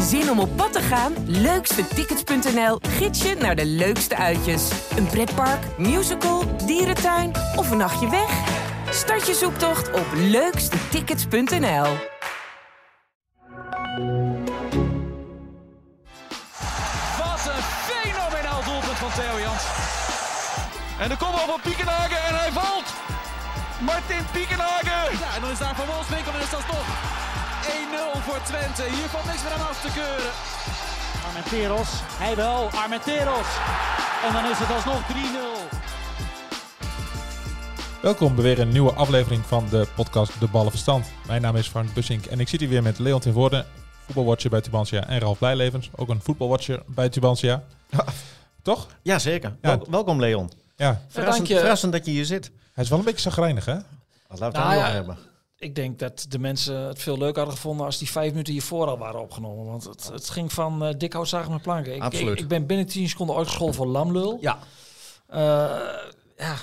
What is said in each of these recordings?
Zin om op pad te gaan? Leukstetickets.nl gids je naar de leukste uitjes. Een pretpark, musical, dierentuin of een nachtje weg? Start je zoektocht op leukstetickets.nl. Wat een fenomenaal doelpunt van Theo Jans. En de kopbal van Piekenhagen en hij valt. Martin Piekenhagen. Ja, en dan is daar Van Wolfswinkel en is dat toch 1-0 voor Twente. Hier valt niks meer aan af te keuren. Armenteros, hij wel, Armenteros. En dan is het alsnog 3-0. Welkom bij weer een nieuwe aflevering van de podcast De Ballen Verstand. Mijn naam is Frank Bussink en ik zit hier weer met Leon ten Voorde, voetbalwatcher bij Tubantia en Ralf Blijlevens, ook een voetbalwatcher bij Tubantia. Toch? Ja, zeker. Ja. Wel- welkom Leon. Ja, Verrassend, je. verrassend dat je hier zit. hij is wel een beetje zagrijnig hè? Laten we het Nou daar ja, hebben. Ik denk dat de mensen het veel leuker hadden gevonden als die vijf minuten hiervoor al waren opgenomen. Want het, het ging van uh, dik hout zagen met planken. Ik, Absoluut. Ik, ik ben binnen 10 seconden uitgescholden voor lamlul. Ja. Eh, ja.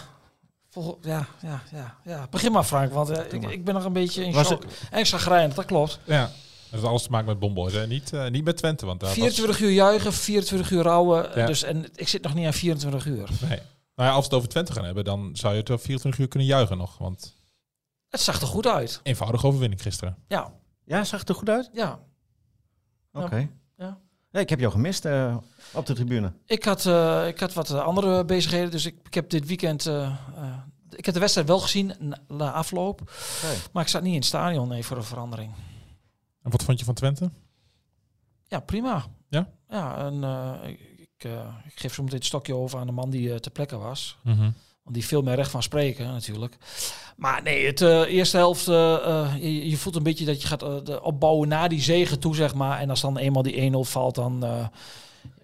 Vol- ja, ja, ja, ja. Begin maar Frank, want eh, ik, maar. ik ben nog een beetje in Was shock. En zagrijnig, dat klopt. Ja. Dat heeft alles te maken met Bomboys hè? Niet, eh, niet met Twente, want daar was- 24 uur juichen, 24 uur rouwen. Ja. Dus, en ik zit nog niet aan 24 uur. Nee. Nou ja, als we het over Twente gaan hebben, dan zou je het wel 24 uur kunnen juichen nog. Want Het zag er goed uit. eenvoudige overwinning gisteren. Ja, Ja, zag het er goed uit? ja. Oké. Ja. Ja. Ja, ik heb jou gemist eh, op de tribune. Ik had, eh, ik had wat eh, andere bezigheden, dus ik, ik heb dit weekend... eh, eh, ik heb de wedstrijd wel gezien na, afloop, maar ik zat niet in het stadion, nee, voor een verandering. En wat vond je van Twente? Ja, prima. Ja? Ja, en eh, ik, ik, eh, ik geef zo meteen het stokje over aan de man die eh, ter plekke was. Mhm. Want die veel meer recht van spreken natuurlijk. Maar nee, het eh, eerste helft, eh, eh, je, je voelt een beetje dat je gaat de opbouwen naar die zegen toe, zeg maar. En als dan eenmaal die 1-0 valt, dan...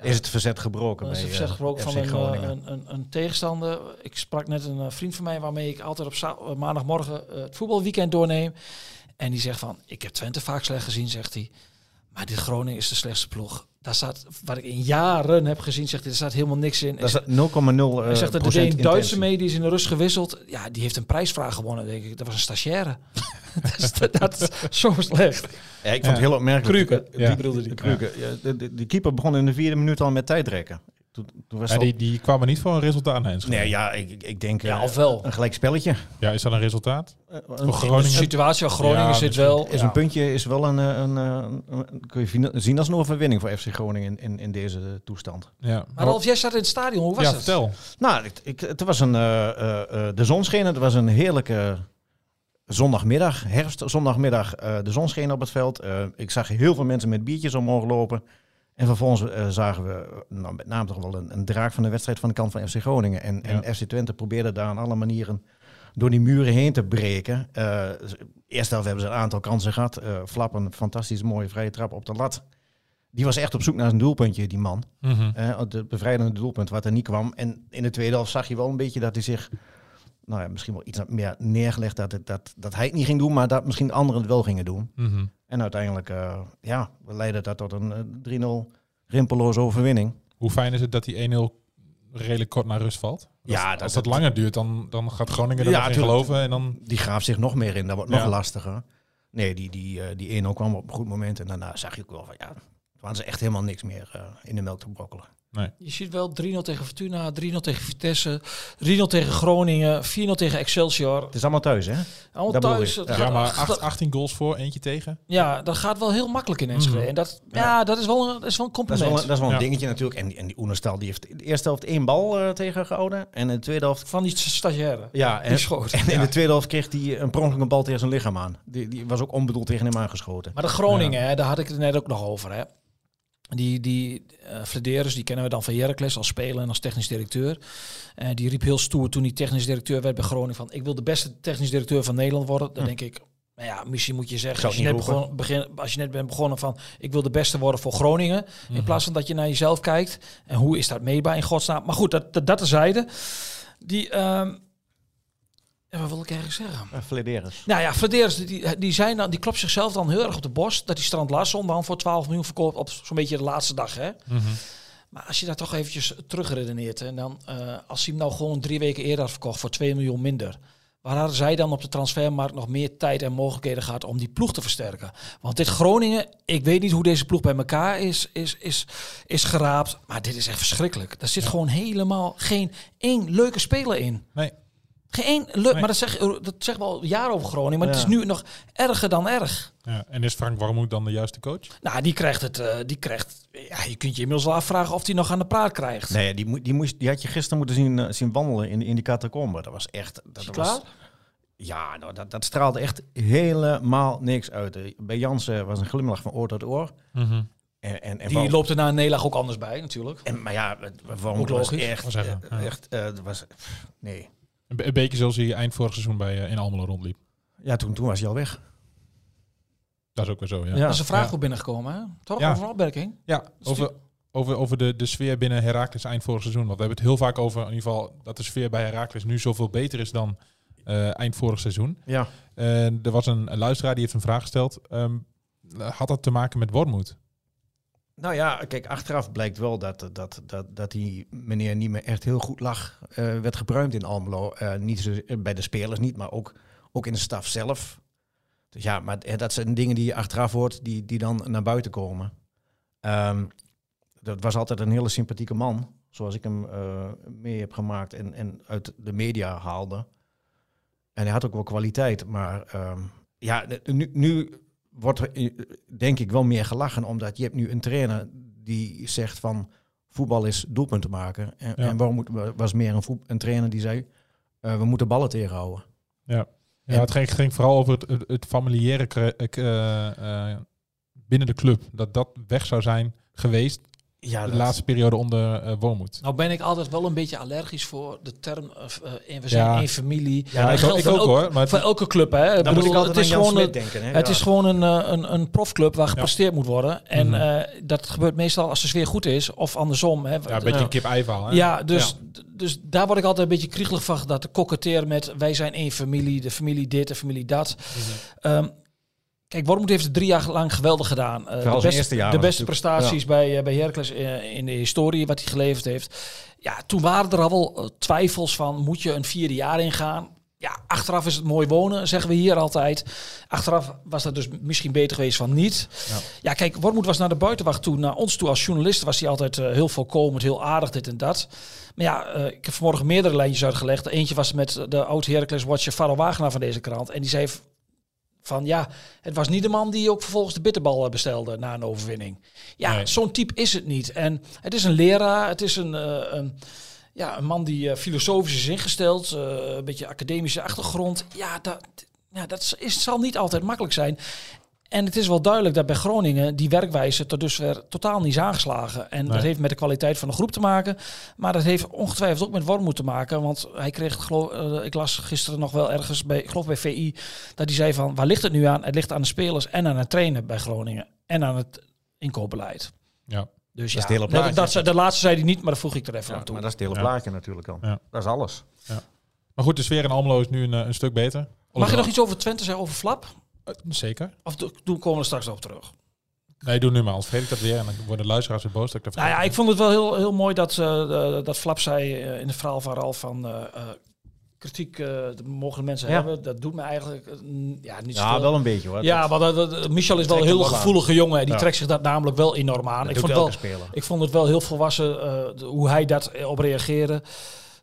Is het verzet gebroken is het verzet gebroken van een, een, een, een tegenstander. Ik sprak net een vriend van mij waarmee ik altijd op maandagmorgen het voetbalweekend doorneem. En die zegt van, ik heb Twente vaak slecht gezien, zegt hij. Maar dit Groningen is de slechtste ploeg. Daar staat, wat ik in jaren heb gezien, zegt hij, er staat helemaal niks in. Is Hij 0,0 eh hij zegt dat er een Duitse intentie. mee, die is in de rust gewisseld. Ja, die heeft een prijsvraag gewonnen, denk ik. Dat was een stagiaire. dat, is, dat is zo slecht. Ja, ik vond het heel opmerkelijk. Kruken, Ja. die bedoelde die. Kruken. Ja, de, de, de keeper begon in de vierde minuut al met tijdrekken. Toen, toen was Ja, het die, kwamen niet voor een resultaat naar Enschede. Nee, ja, ik, ik denk Ja, eh, ofwel. een gelijk spelletje. Ja, is dat een resultaat? Eh, Voor De Groningen? situatie van Groningen Ja, zit misschien. wel... is ja. een puntje is wel een, eh, een, een, een- kun je zien als een overwinning voor FC Groningen in, in, in deze toestand. Ja. Maar Ralf, jij zat in het stadion, hoe was ja, het? vertel. Nou, ik, ik, het was een, eh, eh, eh, de zon scheen. Het was een heerlijke zondagmiddag, herfst, zondagmiddag. eh, de zon scheen op het veld. Eh, ik zag heel veel mensen met biertjes omhoog lopen. En vervolgens eh, zagen we eh, nou, met name toch wel een, een draak van de wedstrijd van de kant van FC Groningen. En, Ja. en FC Twente probeerde daar aan alle manieren door die muren heen te breken. Eh eerst helft hebben ze een aantal kansen gehad. Eh Flap een fantastisch mooie vrije trap op de lat. Die was echt op zoek naar zijn doelpuntje, die man. Mhm. Het bevrijdende doelpunt wat er niet kwam. En in de tweede helft zag je wel een beetje dat hij zich, nou ja, misschien wel iets meer neergelegd dat, het, dat, dat hij het niet ging doen, maar dat misschien anderen het wel gingen doen. Mhm. En uiteindelijk, eh, ja, leidde dat tot een eh, 3-0 rimpeloze overwinning. Hoe fijn is het dat die 1-0 redelijk kort naar rust valt? Als, Ja, als dat- dat, langer duurt, dan, dan gaat Groningen er Ja, nog in tuurlijk. geloven. En dan, Die graaft zich nog meer in, dat wordt Ja. nog lastiger. Nee, die, die, eh, die 1-0 kwam op een goed moment en daarna zag je ook wel van, ja, hadden ze echt helemaal niks meer eh, in de melk te brokkelen. Je ziet wel 3-0 tegen Fortuna, 3-0 tegen Vitesse, 3-0 tegen Groningen, 4-0 tegen Excelsior. Het is allemaal thuis, hè? Allemaal Dat thuis. Ja, ja, maar gaat- acht- 18 goals voor, eentje tegen. ja, dat gaat wel heel makkelijk in Enschede. Mhm. En dat, ja. Ja. dat is wel een, dat is wel een Dat is compliment. wel, een- dat is wel een Ja. dingetje natuurlijk. En, die- en die Oenerstal die heeft in de eerste helft één bal eh, tegengehouden. En in de tweede helft... Van die stagiaire. Ja, en, en in de tweede helft kreeg hij een pronkelijke bal tegen zijn lichaam aan. Die, die was ook onbedoeld tegen hem aangeschoten. Maar de Groningen, hè, daar had ik het net ook nog over. Hè. Die, die eh Flederis, die kennen we dan van Heracles als speler en als technisch directeur. Eh, die riep heel stoer toen hij technisch directeur werd bij Groningen van... ik wil de beste technisch directeur van Nederland worden. Dan Hm. denk ik, nou ja, misschien moet je zeggen... Als je, net niet begon, begin, als je net bent begonnen van... ik wil de beste worden voor Groningen. In plaats van dat je naar jezelf kijkt. En hoe is dat meetbaar in godsnaam? Maar goed, dat, dat, dat terzijde. Die... ehm ja, wat wil ik eigenlijk zeggen? Uh, Flederis. Nou ja, Flederis, die, die, zijn dan, die klopt zichzelf dan heel erg op de borst. Dat die Strand Larsson dan voor 12 miljoen verkoopt op zo'n beetje de laatste dag. Hè? Mhm. Maar als je daar toch eventjes terugredeneert. En dan, eh, als hij hem nou gewoon drie weken eerder had verkocht voor 2 miljoen minder. Waar hadden zij dan op de transfermarkt nog meer tijd en mogelijkheden gehad om die ploeg te versterken? Want dit Groningen, ik weet niet hoe deze ploeg bij elkaar is, is, is, is geraapt. Maar dit is echt verschrikkelijk. Daar zit gewoon helemaal geen één leuke speler in. Nee. Geen één leuk, Nee. maar dat zeg, dat zeggen we al jaren over Groningen. Maar Ja. het is nu nog erger dan erg. Ja. En is Frank Warmoed dan de juiste coach? Nou, die krijgt het, eh, die krijgt, ja, je kunt je inmiddels wel afvragen of hij nog aan de praat krijgt. Nee, die, moet- die, moest, die had je gisteren moeten zien, eh, zien wandelen in, in die catacombe. Dat was echt... Dat was, klaar? Ja, nou, dat, dat straalde echt helemaal niks uit. Eh, Bij Jansen was een glimlach van oor tot oor. En, en, en Die loopt er na een nederlaag ook anders bij, natuurlijk. En, maar ja, Wout Ook was logisch. echt... Was even, ja. echt eh, het was, pff, nee. Een, be- een beetje zoals hij eind vorig seizoen bij, eh, in Almelo rondliep. Ja, toen, toen was hij al weg. Dat is ook weer zo, ja. Ja. Dat is een vraag Ja. goed binnengekomen, hè? Toch? Ja. Over een opmerking? Ja, over, over, over de, de sfeer binnen Heracles eind vorig seizoen. Want we hebben het heel vaak over in ieder geval dat de sfeer bij Heracles nu zoveel beter is dan eh, eind vorig seizoen. Ja. En er was een, een luisteraar die heeft een vraag gesteld. Ehm, had dat te maken met Wormoed? Nou ja, kijk, achteraf blijkt wel dat, dat, dat, dat die meneer niet meer echt heel goed lag. eh, werd gebruind in Almelo. Eh, niet zo, bij de spelers niet, maar ook, ook in de staf zelf. Dus ja, maar eh, dat zijn dingen die je achteraf hoort, die, die dan naar buiten komen. Ehm, dat was altijd een hele sympathieke man, zoals ik hem eh, mee heb gemaakt en, en uit de media haalde. En hij had ook wel kwaliteit, maar ehm, ja, nu, nu wordt er denk ik wel meer gelachen, omdat je hebt nu een trainer die zegt van voetbal is doelpunten maken. En, Ja. en waarom moet, was meer een, voet, een trainer die zei, eh, we moeten ballen tegenhouden. Ja, En- het ging, ging vooral over het, het, familiaire eh, eh, binnen de club. Dat dat weg zou zijn geweest Ja, de dat- laatste periode onder eh Wormoed. Nou ben ik altijd wel een beetje allergisch voor de term, eh, we zijn Ja. één familie. Ja, ik, ook- geldt ik voor ook elk- hoor. Maar Voor elke club, hè? Ik Dan moet bedoel, ik altijd het is aan Jan gewoon, Smit een, denken. Hè? het Ja. is gewoon een, eh, een, een profclub waar gepresteerd moet worden. En Mhm. eh, dat gebeurt meestal als de sfeer goed is, of andersom. Hè? ja, een beetje een kip-ei verhaal. hè? Ja, dus, dus daar word ik altijd een beetje kriegelig van. Dat te koketteren met wij zijn één familie, de familie dit, de familie dat. Mhm. Ehm, kijk, Wormoed heeft het drie jaar lang geweldig gedaan. Eh, de jaar de beste prestaties bij, eh, bij Heracles eh, in de historie, wat hij geleverd heeft. Ja, toen waren er al wel twijfels van, moet je een vierde jaar ingaan? Ja, achteraf is het mooi wonen, zeggen we hier altijd. Achteraf was dat dus misschien beter geweest van niet. Ja. Ja, kijk, Wormoed was naar de buitenwacht toe. Naar ons toe als journalist was hij altijd heel voorkomend, heel aardig, dit en dat. Maar ja, ik heb vanmorgen meerdere lijntjes uitgelegd. Eentje was met de oud-Heracles-watcher Farrell Wagenaar van deze krant. En die zei van, ja, het was niet de man die ook vervolgens de bitterbal eh, bestelde na een overwinning. Ja, Nee. zo'n type is het niet. En het is een leraar, het is een... eh, een ja, een man die eh, filosofisch is ingesteld, een beetje academische achtergrond. Ja, dat, ja, dat is, zal niet altijd makkelijk zijn. En het is wel duidelijk dat bij Groningen die werkwijze tot dusver totaal niet is aangeslagen. En dat heeft met de kwaliteit van de groep te maken. Maar dat heeft ongetwijfeld ook met Wormoed te maken. Want hij kreeg, geloof, eh, ik las gisteren nog wel ergens bij, ik geloof bij VI, dat hij zei van waar ligt het nu aan? Het ligt aan de spelers en aan het trainen bij Groningen. En aan het inkoopbeleid. Ja. Dus ja, het hele dat, plaatje. dat, de laatste zei hij niet, maar dat voeg ik er even Ja, aan toe. maar dat is het hele Ja. plaatje natuurlijk al. Ja. Dat is alles. Maar goed, de sfeer in Almelo is nu een, een stuk beter. Mag je nog iets over Twente zeggen, over Flap? Eh, zeker. Of do- doen komen we er straks op terug? Nee, doe nu maar. Anders vergeet ik dat weer. En dan worden de luisteraars weer boos. Dat ik dat Nou ja, ik vond het wel heel, heel mooi dat, eh, eh, dat Flap zei eh, in het verhaal van Ralf van eh, eh, kritiek eh, mogen mensen Ja. hebben. Dat doet me eigenlijk ja, niet Ja, wel een beetje hoor. Ja, maar dat, Michel is wel een heel gevoelige jongen. Die Ja. trekt zich dat namelijk wel enorm aan. dat Ik vond, wel, speler. ik vond het wel heel volwassen eh, hoe hij dat op reageerde.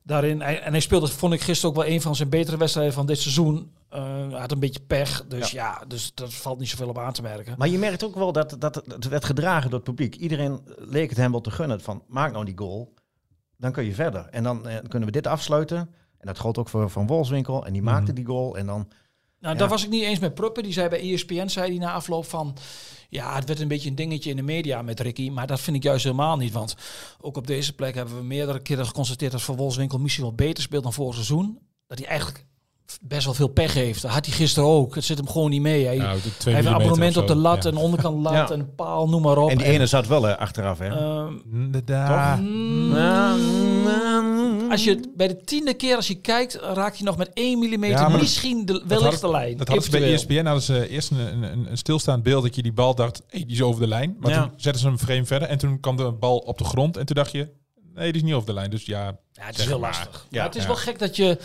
Daarin. Hij- En hij speelde, vond ik gisteren ook wel een van zijn betere wedstrijden van dit seizoen. Hij had een beetje pech. Dus ja. dus dat valt niet zoveel op aan te merken. Maar je merkt ook wel dat, dat het werd gedragen door het publiek. Iedereen leek het hem wel te gunnen van maak nou die goal, dan kun je verder. En dan eh, kunnen we dit afsluiten. En dat gold ook voor Van Wolfswinkel. En die maakte Mhm. die goal. En dan, Nou, Ja. daar was ik niet eens met Pruppen. Die zei bij ESPN, zei hij na afloop van... Ja, het werd een beetje een dingetje in de media met Ricky. Maar dat vind ik juist helemaal niet. Want ook op deze plek hebben we meerdere keren geconstateerd... dat Van Wolfswinkel misschien wel beter speelt dan vorig seizoen. Dat hij eigenlijk best wel veel pech heeft. Dat had hij gisteren ook. Het zit hem gewoon niet mee. Hij, Nou, hij heeft een abonnement op de lat, Ja. een onderkant lat, Ja. een paal, noem maar op. en die ene zat wel eh, achteraf. Hè? ehm, Inderdaad. als je bij de tiende keer als je kijkt, raak je nog met 1 mm Ja, misschien de, wellicht de lijn. Dat hadden ze bij. ESPN hadden ze eerst een, een, een stilstaand beeld dat je die bal dacht, hey, die is over de lijn. Maar Ja. toen zetten ze hem frame verder en toen kwam de bal op de grond en toen dacht je, nee, die is niet over de lijn. Dus ja, Ja, het is heel maar. lastig. Ja, het is ja. wel gek dat je...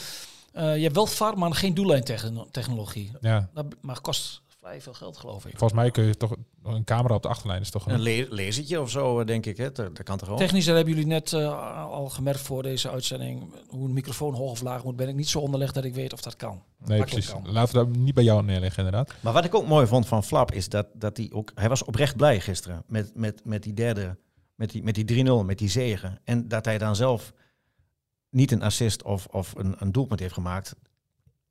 Eh, je hebt wel VAR, maar geen doellijntechnologie. Ja. Dat maar kost vrij veel geld, geloof ik. Volgens mij kun je toch een camera op de achterlijn is toch Een een le lasertje of zo, eh, denk ik. Hè? Dat, dat kan toch ook? Technisch, dat hebben jullie net eh, al gemerkt voor deze uitzending. Hoe een microfoon hoog of laag moet, ben ik niet zo onderlegd dat ik weet of dat kan. Nee, precies. kan. Laten we dat niet bij jou neerleggen, inderdaad. Maar wat ik ook mooi vond van Flap is dat, dat hij ook... Hij was oprecht blij gisteren met, met, met die derde... Met die, met die 3-0, met die zegen. En dat hij dan zelf niet een assist of, of een, een doelpunt heeft gemaakt.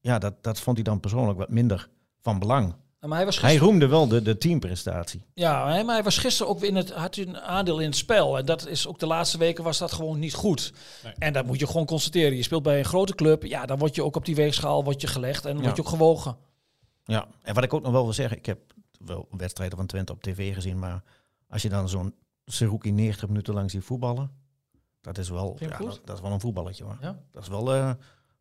Ja, dat, dat vond hij dan persoonlijk wat minder van belang. Maar hij was Hij roemde wel de, de teamprestatie. ja, maar hij was gisteren ook weer in het, had hij een aandeel in het spel. En dat is ook de laatste weken was dat gewoon niet goed. Nee. En dat moet je gewoon constateren. Je speelt bij een grote club, ja, dan word je ook op die weegschaal word je gelegd en Ja. word je ook gewogen. Ja, en wat ik ook nog wel wil zeggen, ik heb wel wedstrijden van Twente op tv gezien, maar als je dan zo'n Seruki 90 minuten lang ziet voetballen, dat is wel, ja, dat, dat is wel een voetballetje hoor. Ja? Dat is wel eh,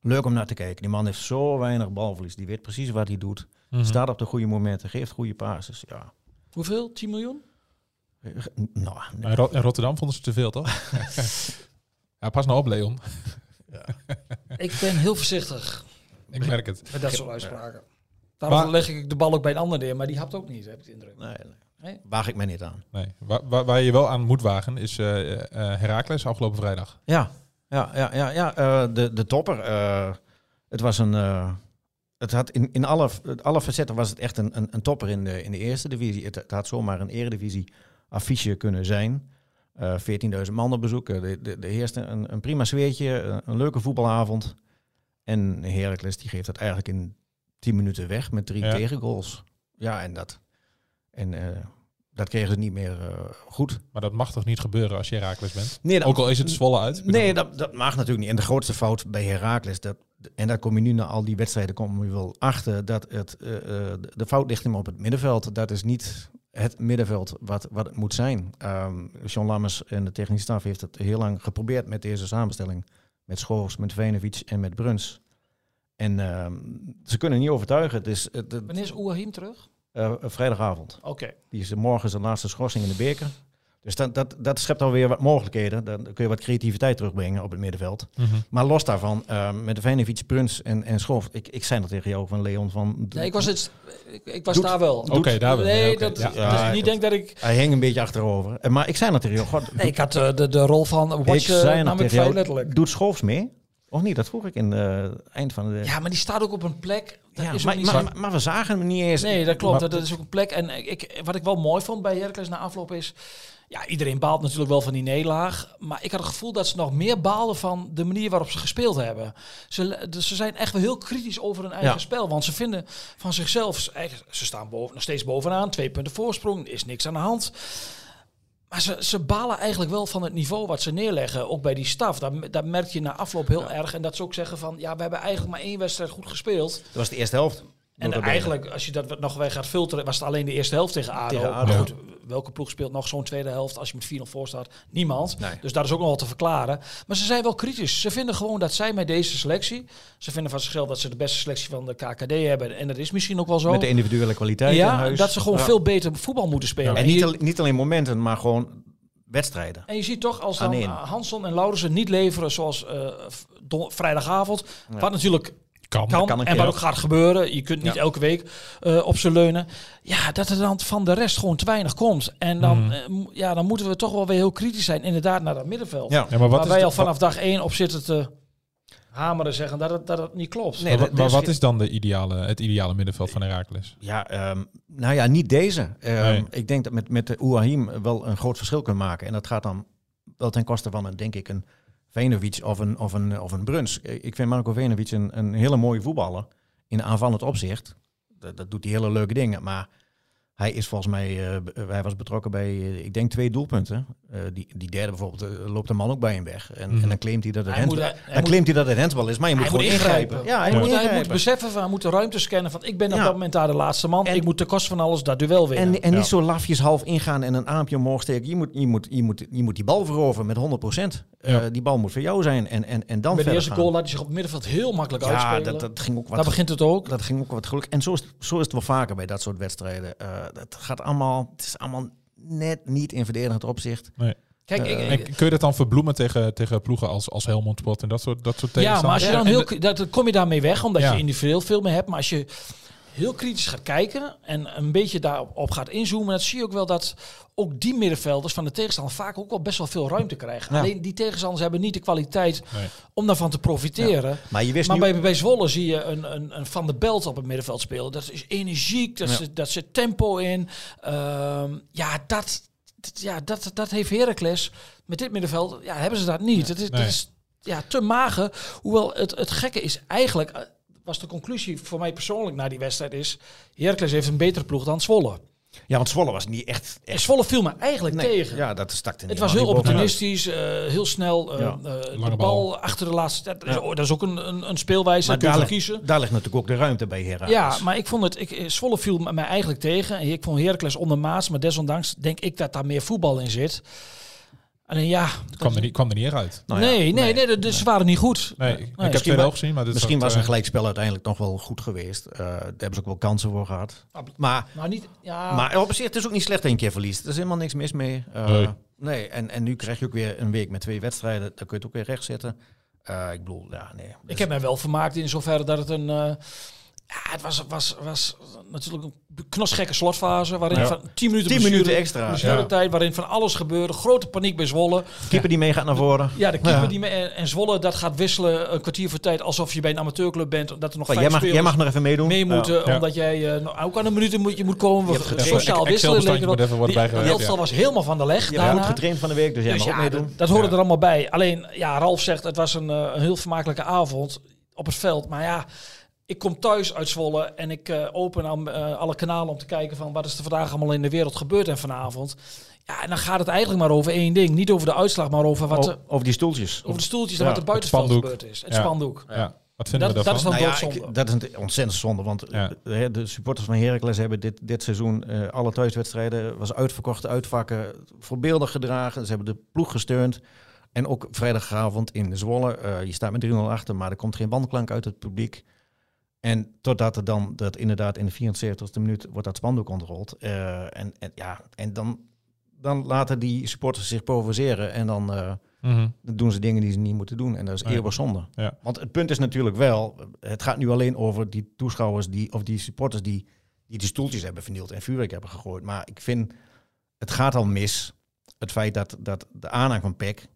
leuk om naar te kijken. Die man heeft zo weinig balverlies, die weet precies wat hij doet, Mhm. staat op de goede momenten, geeft goede passes. Ja, Hoeveel? 10 miljoen? Eh, nou, Maar in Ro- in Rotterdam vonden ze te veel, toch? ja, pas nou op, Leon. Ik ben heel voorzichtig Ik merk het. met dat soort uitspraken. Daarom Maar- leg ik de bal ook bij een ander neer, maar die hapt ook niet, heb ik de indruk. nee, nee. Nee? waag ik mij niet aan. Nee. Waar, waar, waar je wel aan moet wagen is eh eh, Heracles afgelopen vrijdag. Ja, ja, ja, ja, ja eh, de, de topper. eh, het was een. eh, het had in, in alle, alle facetten was het echt een, een, een topper in de, in de eerste divisie. Het, het had zomaar een eredivisie affiche kunnen zijn. Eh 14.000 man op bezoek. De, de, de eerste een, een prima sfeertje, een, een leuke voetbalavond. En Heracles die geeft dat eigenlijk in 10 minuten weg met drie Ja. tegengoals. Ja, en dat. En eh, dat kregen ze niet meer eh, goed. Maar dat mag toch niet gebeuren als je Heracles bent? Nee, dat- Ook al is het Zwolle uit. Nee, dat, dat mag natuurlijk niet. En de grootste fout bij Heracles, dat, en daar kom je nu na al die wedstrijden kom je wel achter, dat het, eh, eh, de fout ligt hem op het middenveld. Dat is niet het middenveld wat, wat het moet zijn. Ehm John Lammers en de technische staf heeft het heel lang geprobeerd met deze samenstelling. Met Schoors, met Venovic en met Bruns. En ehm, ze kunnen niet overtuigen. Het is het, het- Wanneer is Oehim terug? Eh, vrijdagavond. Oké. Die is morgen zijn laatste schorsing in de beker. Dus dat, dat, dat schept alweer wat mogelijkheden. Dan kun je wat creativiteit terugbrengen op het middenveld. Mhm. Maar los daarvan, eh, met de Venovic, Pruns en, en Schoof. Ik, ik zei dat tegen jou van Leon. Van, Nee, ik was, het, ik, ik was Doet- daar wel. Oké, daar wel. Nee, dat, Ja. dus Ja, niet denk dat ik... Hij hing een beetje achterover. Eh, Maar ik zei dat tegen jou. God, Nee, ik had eh, de, de rol van ik watch uh, zei ik tegen jou, letterlijk. doet Schoofs mee? Of niet? Dat vroeg ik in het eind van de... Ja, maar die staat ook op een plek. Dat Ja, is maar, maar, maar, maar we zagen hem niet eens. Nee, dat klopt. Dat is ook een plek. En ik, wat ik wel mooi vond bij Heracles na afloop is... Ja, iedereen baalt natuurlijk wel van die nederlaag. Maar ik had het gevoel dat ze nog meer baalden van de manier waarop ze gespeeld hebben. Ze, dus ze zijn echt wel heel kritisch over hun eigen Ja. spel. Want ze vinden van zichzelf... eigenlijk- Ze staan boven, nog steeds bovenaan. Twee punten voorsprong. Is niks aan de hand. Maar ze, ze balen eigenlijk wel van het niveau wat ze neerleggen. Ook bij die staf. Dat, dat merk je na afloop heel erg. En dat ze ook zeggen van... Ja, we hebben eigenlijk maar één wedstrijd goed gespeeld. Dat was de eerste helft. En eigenlijk, als je dat nog weg gaat filteren, was het alleen de eerste helft tegen ADO. Tegen Maar goed, welke ploeg speelt nog zo'n tweede helft als je met 4-0 voor staat? Niemand. Nee. Dus daar is ook nog wel te verklaren. Maar ze zijn wel kritisch. Ze vinden gewoon dat zij met deze selectie... Ze vinden van zichzelf dat ze de beste selectie van de KKD hebben. En dat is misschien ook wel zo. Met de individuele kwaliteit in ja, huis. dat ze gewoon Ja. veel beter voetbal moeten spelen. En En, niet, al- niet alleen momenten, maar gewoon wedstrijden. en je ziet toch, als dan Hansson en Laurensen niet leveren zoals eh, vrijdagavond... Wat natuurlijk Kan. kan, kan en wat ook gaat gebeuren. Je kunt niet Ja. elke week eh, op ze leunen. Ja, dat er dan van de rest gewoon te weinig komt. En dan, Mhm. eh, ja, dan moeten we toch wel weer heel kritisch zijn, inderdaad, naar dat middenveld. Ja. Ja, maar wat waar wij al vanaf dag één op zitten te hameren zeggen dat het, dat het niet klopt. Nee, maar, maar is wat is dan de ideale, het ideale middenveld van Heracles? Ja, ehm, nou ja, niet deze. Ehm, Nee. Ik denk dat met, met de Ouahim wel een groot verschil kunnen maken. En dat gaat dan wel ten koste van, een, denk ik, een Venovic of een, of een, of een Bruns. Ik vind Marco Venovic een, een hele mooie voetballer in aanvallend opzicht. Dat, dat doet hij hele leuke dingen, maar hij is volgens mij, eh, b- hij was betrokken bij, eh, ik denk, twee doelpunten. Eh, die, die derde bijvoorbeeld, eh, loopt de man ook bij hem weg. En, Mhm. en dan claimt hij dat het Hij moet- handbal, hij dan moet- claimt hij dat het handbal is, maar je moet gewoon moet ingrijpen. Ja, hij moet moet, hij moet ingrijpen. beseffen van, hij moet de ruimte scannen van ik ben op Ja. dat moment daar de laatste man. En- ik moet de kost van alles dat duel winnen. En, en Ja. niet zo lafjes half ingaan en een aampje omhoog steken. Je moet, je moet, je moet, je moet die bal veroveren met 100%. Ja. Eh, die bal moet voor jou zijn en, en, en dan Bij de eerste gaan. goal laat hij zich op het middenveld heel makkelijk Ja, uitspelen. dat, dat ging ook Daar wat, begint het ook. dat ging ook wat geluk. En zo is, het- zo is het wel vaker bij dat soort wedstrijden. Eh, het gaat allemaal, het is allemaal net niet in verdedigend opzicht. Nee. Kijk, ik, En kun je dat dan verbloemen tegen, tegen ploegen als, als Helmond Sport en dat soort, dat soort ja, maar als je dan heel, dat, kom je daarmee weg, omdat Ja. je individueel veel meer hebt. Maar als je heel kritisch gaat kijken en een beetje daarop op gaat inzoomen, dan zie je ook wel dat ook die middenvelders van de tegenstander vaak ook wel best wel veel ruimte krijgen. Ja. Alleen die tegenstanders hebben niet de kwaliteit Nee. om daarvan te profiteren. Maar je wist Maar nu... bij, bij Zwolle zie je een, een, een Van de Belt op het middenveld spelen. Dat is energiek, dat, Ja. zit, dat zit tempo in. Ehm, ja, dat, dat- ja dat, dat heeft Heracles met dit middenveld. Ja, hebben ze dat niet. Het is, Nee. dat is ja, te mager. Hoewel het, het gekke is eigenlijk... was de conclusie voor mij persoonlijk na die wedstrijd is... Heracles heeft een betere ploeg dan Zwolle. Ja, want Zwolle was niet echt... Echt Zwolle viel me eigenlijk nee, tegen. Ja, dat stak niet Het was heel opportunistisch, eh, heel snel. eh, Ja. eh, de bal, bal. achter de laatste. Dat, Ja. oh, dat is ook een, een, een speelwijze. Maar daar ligt- kiezen. daar ligt natuurlijk ook de ruimte bij Heracles. Ja, maar ik vond het. Ik, Zwolle viel mij eigenlijk tegen. Ik vond Heracles ondermaats, maar desondanks denk ik dat daar meer voetbal in zit. Alleen ja. kwam, er niet, kwam er niet uit. Nou ja, nee, nee, nee, dus ze waren niet goed. Nee, ik- ik heb twee wa- wel gezien, maar dit Misschien was eh, een gelijkspel uiteindelijk nog wel goed geweest. Eh, daar hebben ze ook wel kansen voor gehad. Maar, Maar niet. Ja, maar op zich, het is ook niet slecht dat een keer verliest. Er is helemaal niks mis mee. Eh, Nee. nee. en, en nu krijg je ook weer een week met twee wedstrijden. Dan kun je het ook weer recht zetten. Eh, ik bedoel, ja, nee. ik heb mij wel vermaakt in zoverre dat het een. Ja, het was, was, was natuurlijk een knosgekke slotfase. Waarin Ja. van 10 minuten, 10 blessure- minuten extra. blessuretijd, waarin van alles gebeurde. Grote paniek bij Zwolle. Keeper die mee gaat naar voren. Ja, de keeper Ja. die me, en, en Zwolle dat gaat wisselen een kwartier voor tijd alsof je bij een amateurclub bent. Dat er nog vijf jij, mag, jij mag nog even meedoen. mee moeten, Ja. omdat jij eh, nou, ook aan een minuut moet je moet komen. Je getraind. sociaal wisselen. Ja. was helemaal van de leg Je hebt goed getraind van de week, dus jij Dus mag ook ja, meedoen. dat, hoorde Ja. er allemaal bij. Alleen, ja, Ralf zegt het was een, eh, een heel vermakelijke avond op het veld. Maar ja, ik kom thuis uit Zwolle en ik eh, open aan, eh, alle kanalen om te kijken van wat is er vandaag allemaal in de wereld gebeurd en vanavond. Ja, en dan gaat het eigenlijk maar over één ding. Niet over de uitslag, maar over wat O- er, over die stoeltjes. over de stoeltjes en wat er buitenveld spandoek. gebeurd is. Het Ja. spandoek. Ja. Wat vinden Dat- we dat daarvan? is dan- Nou ja, doodzonde. ik- dat is een ontzettend zonde. Want Ja. eh, de supporters van Heracles hebben dit, dit seizoen eh, alle thuiswedstrijden was uitverkocht, uitvakken, voorbeeldig gedragen. Ze hebben de ploeg gesteund. En ook vrijdagavond in Zwolle. eh, je staat met 3-0 achter, maar er komt geen bandklank uit het publiek. En totdat er dan, dat inderdaad in de 74ste minuut wordt dat spandoek ontrold. Eh, en, en, ja, en dan, dan laten die supporters zich provoceren. En dan, eh, Mhm. dan doen ze dingen die ze niet moeten doen. En dat is Nee. eeuwig zonde. Ja. Want het punt is natuurlijk wel, het gaat nu alleen over die toeschouwers die, of die supporters die die, die stoeltjes hebben vernield en vuurwerk hebben gegooid. Maar ik vind, het gaat al mis. Het feit dat, dat de aanhang van PEC,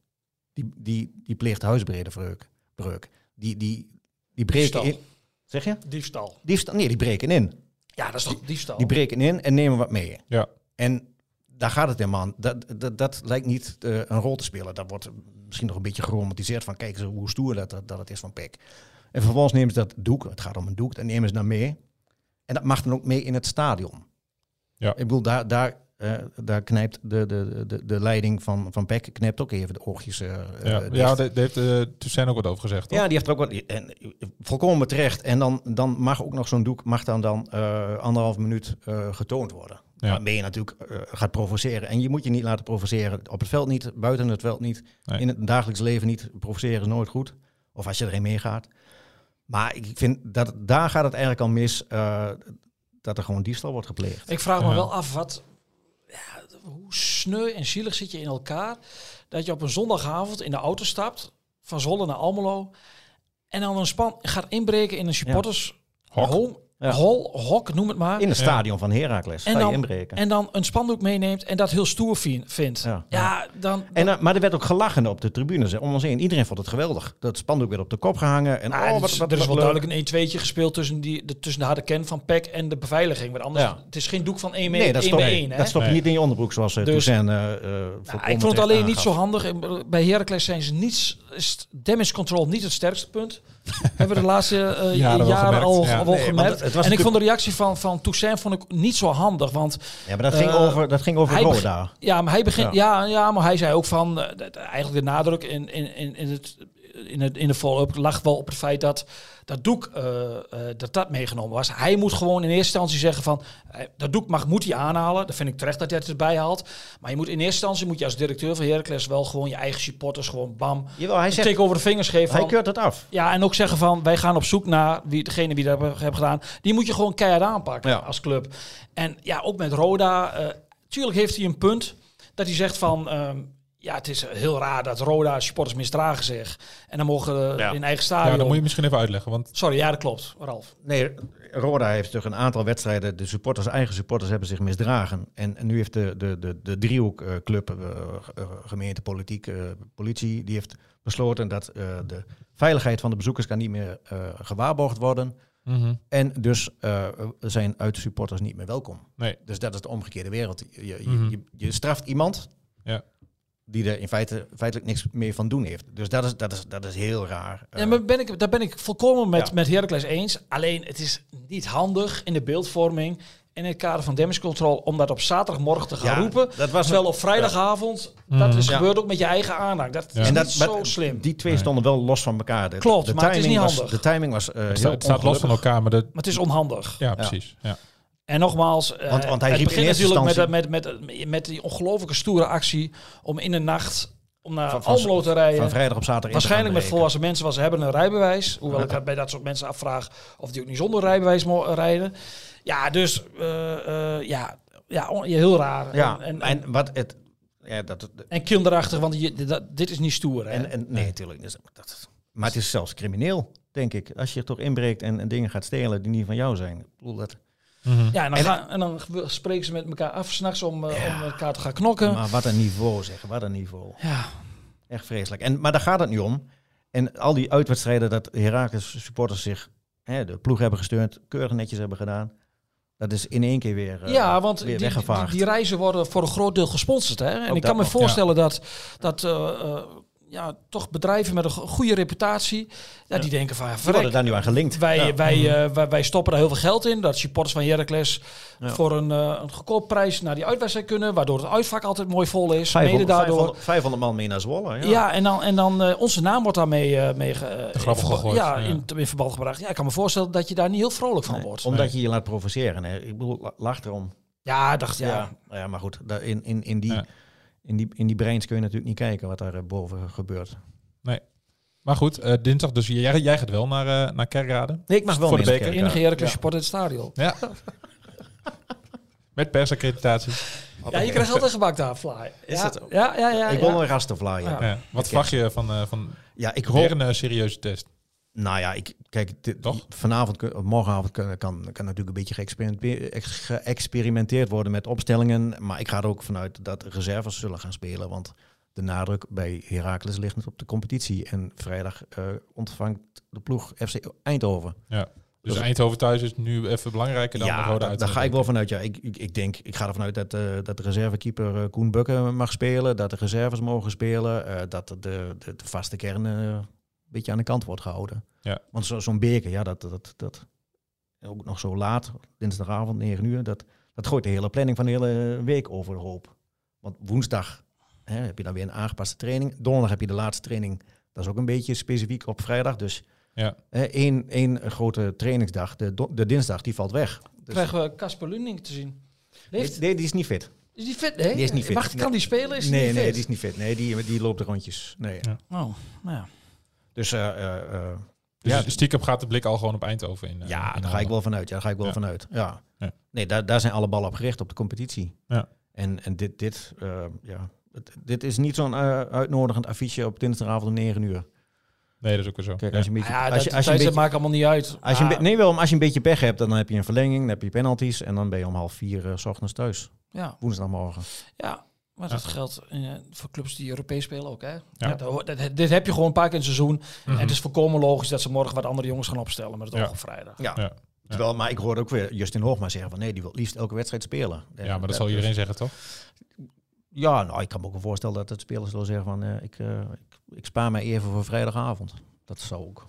die, die, die pleegt huisbredenbreuk. Breuk. Die, die, die breken in. Zeg je? Diefstal. Diefstal? Nee, die breken in. Ja, dat is toch diefstal. Die breken in en nemen wat mee. Ja. En daar gaat het helemaal aan. Dat, dat, dat lijkt niet eh, een rol te spelen. Dat wordt misschien nog een beetje geromantiseerd van... kijk eens hoe stoer dat, dat, dat het is van PEC. En vervolgens nemen ze dat doek, het gaat om een doek... dat nemen ze dan mee. En dat mag dan ook mee in het stadion. Ja. Ik bedoel, daar, daar, eh, daar knijpt de, de, de, de leiding van, van PEC... knijpt ook even de oogjes eh, Ja, eh, ja dicht. daar heeft uh, Toussaint ook wat over gezegd. Toch? Ja, die heeft er ook wat. En, volkomen terecht. En dan, dan mag ook nog zo'n doek mag dan, dan eh, anderhalf minuut eh, getoond worden. Ja. Waarmee je natuurlijk eh, gaat provoceren. En je moet je niet laten provoceren. Op het veld niet, buiten het veld niet. Nee. In het dagelijks leven niet. Provoceren is nooit goed. Of als je erin meegaat. Maar ik vind dat daar gaat het eigenlijk al mis. eh, dat er gewoon diefstal wordt gepleegd. Ik vraag me Ja. wel af wat. Ja, hoe sneu en zielig zit je in elkaar dat je op een zondagavond in de auto stapt van Zwolle naar Almelo en dan een span gaat inbreken in een supporters Hok. home, Ja. Hol, hok, noem het maar. In het stadion van Heracles. En dan- inbreken. en dan een spandoek meeneemt en dat heel stoer vindt. Ja. Ja, dan. En, eh, maar er werd ook gelachen op de tribunes om ons heen. Iedereen vond het geweldig. Dat spandoek werd op de kop gehangen. En Nou, oh, er wat, er is wel leuk. duidelijk een 1-2'tje gespeeld tussen, die, de, tussen de harde kern van PEC en de beveiliging. Want anders, Ja. het is geen doek van 1 Nee, dat stop, 1 hè? dat stop je Nee. niet in je onderbroek zoals uh, Dus- Toussaint eh, eh, Nou, ik vond het alleen niet zo handig. En Bij Heracles zijn ze niets. Is damage control niet het sterkste punt. Hebben we de laatste eh, Jaren al, gemerkt, ja. al Nee, gemerkt. het- het was en ik vond de reactie van, van Toussaint vond ik niet zo handig. Want Ja, maar dat ging Eh, over, dat ging over hij Roda. ja, maar hij begint. Ja. Ja, maar hij zei ook van. eh, dat- eigenlijk de nadruk in, in, in, in het. In, het, in de follow-up lag wel op het feit dat dat doek eh, eh, dat dat meegenomen was. Hij moet gewoon in eerste instantie zeggen van eh, dat doek mag moet hij aanhalen. Dat vind ik terecht dat hij het erbij haalt. Maar je moet in eerste instantie moet je als directeur van Heracles wel gewoon je eigen supporters gewoon bam Jawel, hij een zegt, tik over de vingers geven. hij Van, keurt het af. ja, en ook zeggen van wij gaan op zoek naar wie degene die dat hebben, hebben gedaan. Die moet je gewoon keihard aanpakken Ja. als club. En ja, ook met Roda. eh tuurlijk heeft hij een punt dat hij zegt van. ehm, ja, het is heel raar dat Roda supporters misdragen zich. En dan mogen Ja. in eigen stadion... Ja, dat moet je misschien even uitleggen. Want Sorry, ja, dat klopt, Ralf. Nee, Roda heeft toch een aantal wedstrijden, de supporters, eigen supporters hebben zich misdragen. En, en nu heeft de, de, de, de driehoekclub, eh, eh, gemeente, politiek, eh, politie, die heeft besloten dat eh, de veiligheid van de bezoekers kan niet meer eh, gewaarborgd worden. Mhm. En dus eh, zijn uit-supporters niet meer welkom. nee, Dus dat is de omgekeerde wereld. Je, je, Mhm. je, je straft iemand Ja. Die er in feite feitelijk niks meer van doen heeft. Dus dat is, dat is, dat is heel raar. Ja, Eh, maar ben ik, daar ben ik volkomen met, Ja. met Heracles eens. Alleen, het is niet handig in de beeldvorming... en in het kader van damage control... om dat op zaterdagmorgen te gaan Ja, roepen. dat was Terwijl een- op vrijdagavond... Dat is Ja. gebeurd ook met je eigen aandacht. Dat Ja. is En niet dat, zo slim. Die twee Nee. stonden wel los van elkaar. De, Klopt, de maar het is timing niet was, handig. De timing was eh het heel staat, het staat los van elkaar. Maar de, Maar het is onhandig. ja, precies. Ja. En nogmaals, eh, Want- want hij het riep in begint natuurlijk met, instantie- met, met, met die ongelooflijke stoere actie... om in de nacht om naar Van- Almelo te rijden. Van vrijdag op zaterdag. Waarschijnlijk met volwassen mensen, want ze hebben een rijbewijs. Hoewel ik bij dat soort mensen afvraag of die ook niet zonder rijbewijs mogen rijden. Ja, dus eh, eh, ja, ja, heel raar. Ja, en, en, wat het... Ja, dat, en kinderachtig, want je, dit, dit is niet stoer. Hè? en, en, nee, natuurlijk. Dus, dat, maar het is zelfs crimineel, denk ik. Als je toch inbreekt en, en dingen gaat stelen die niet van jou zijn. Ik bedoel, dat, Mhm. ja, en dan, en- gaan, en dan ge- spreken ze met elkaar af s'nachts om, eh, om elkaar te gaan knokken. maar wat een niveau, zeg. Wat een niveau. Ja, Echt vreselijk. En, maar daar gaat het niet om. En al die uitwedstrijden dat Herakles supporters zich hè, de ploeg hebben gesteund, keurig netjes hebben gedaan. Dat is in één keer weer, eh, ja, want weer die, die, reizen worden voor een groot deel gesponsord. Hè? En Ook ik kan me nog, voorstellen dat, dat eh, eh, ja, toch bedrijven met een go- goede reputatie, ja, die denken van, ja, Die worden daar nu aan gelinkt. wij, Ja. wij, eh, wij, wij stoppen daar heel veel geld in. Dat supporters van Heracles Ja. voor een, eh een goedkoop prijs naar die uitwedstrijd kunnen, waardoor het uitvak altijd mooi vol is. 500, mede daardoor. 500, 500 man mee naar Zwolle. Ja. Ja. en dan, en dan eh, onze naam wordt daarmee eh, mee gegooid, ja, ja. In, in verband gebracht. Ja, ik kan me voorstellen dat je daar niet heel vrolijk van Nee, wordt. Omdat je je laat provoceren. Hè. Ik bedoel, la- lach erom. Ja, dacht ja. Ja, ja maar goed. daar In, in, in, die, Ja. In, die, in die brains kun je natuurlijk niet kijken wat daar eh, boven gebeurt. Maar goed, eh, dinsdag. Dus jij, jij gaat wel naar, eh, naar Kerkrade. Nee, ik mag wel Voor de beker. Heracles Ja. support in het stadion. Ja. Met persaccreditatie. Ja, je krijgt altijd gebak daar, Fly. Is ja, dat zo? Ja, ja, ja. ik ja. wil een gastenfly. Ja. Ja. Ja. Wat verwacht je van, eh, van ja, ik weer hoop... een serieuze test? Nou ja, ik, kijk, dit, Toch? vanavond, of morgenavond kan, kan, kan natuurlijk een beetje geëxperimenteerd, worden met opstellingen. Maar ik ga er ook vanuit dat de reserves zullen gaan spelen. Want de nadruk bij Heracles ligt net op de competitie. En vrijdag eh, ontvangt de ploeg FC Eindhoven. Dus Dat- Eindhoven thuis is nu even belangrijker dan de ja, uit. daar ga ik wel vanuit. Ja, ik, ik, ik denk, ik ga ervan uit dat, eh, dat de reservekeeper eh, Koen Bukken mag spelen. Dat de reserves mogen spelen. dat de, de, de vaste kern beetje aan de kant wordt gehouden. Ja. Want zo- zo'n beker, ja, dat, dat, dat ook nog zo laat, dinsdagavond, 9 uur, dat, dat gooit de hele planning van de hele week overhoop. Want woensdag hè, heb je dan weer een aangepaste training. Donderdag heb je de laatste training. Dat is ook een beetje specifiek op vrijdag. Dus Ja. hè, één, één grote trainingsdag, de, de dinsdag, die valt weg. Dus, Krijgen we Casper Lunding te zien. Leeft, nee, die is niet fit. is die fit? Nee, Die is niet fit. Wacht, kan die spelen? Is die nee, niet nee, fit? die is niet fit. Nee, die, die loopt de rondjes. Nee. Ja. Oh, nou ja. Dus eh, eh, eh, Dus ja, stiekem gaat de blik al gewoon op Eindhoven in. ja, in daar ga ik wel vanuit. Ja, daar ga ik wel Ja. vanuit. Ja. Ja. Nee, daar, daar zijn alle ballen op gericht op de competitie. Ja. En, en dit, dit, eh, ja, dit is niet zo'n eh, uitnodigend affiche op dinsdagavond om 9 uur. Nee, dat is ook weer zo. Kijk, als je een beetje, ja, als dat je, als beetje, maakt allemaal niet uit. als je be- nee, wel, maar als je een beetje pech hebt, dan heb je een verlenging, dan heb je penalties en dan ben je om half vier eh, s ochtends thuis. ja, Woensdagmorgen. ja, maar dat geldt eh, voor clubs die Europees spelen ook. Hè? Ja. Dat dat- dit heb je gewoon een paar keer in het seizoen. Mhm. En het is volkomen logisch dat ze morgen wat andere jongens gaan opstellen met het Ja. oog op vrijdag. Ja. Ja. Terwijl, maar ik hoorde ook weer Justin Hoogma zeggen van nee, die wil liefst elke wedstrijd spelen. ja, maar dat zal iedereen zeggen, toch? Ja, nou, ik kan me ook wel voorstellen dat het spelers zullen zeggen van eh, ik, eh, ik, ik spaar mij even voor vrijdagavond. Dat zou ook.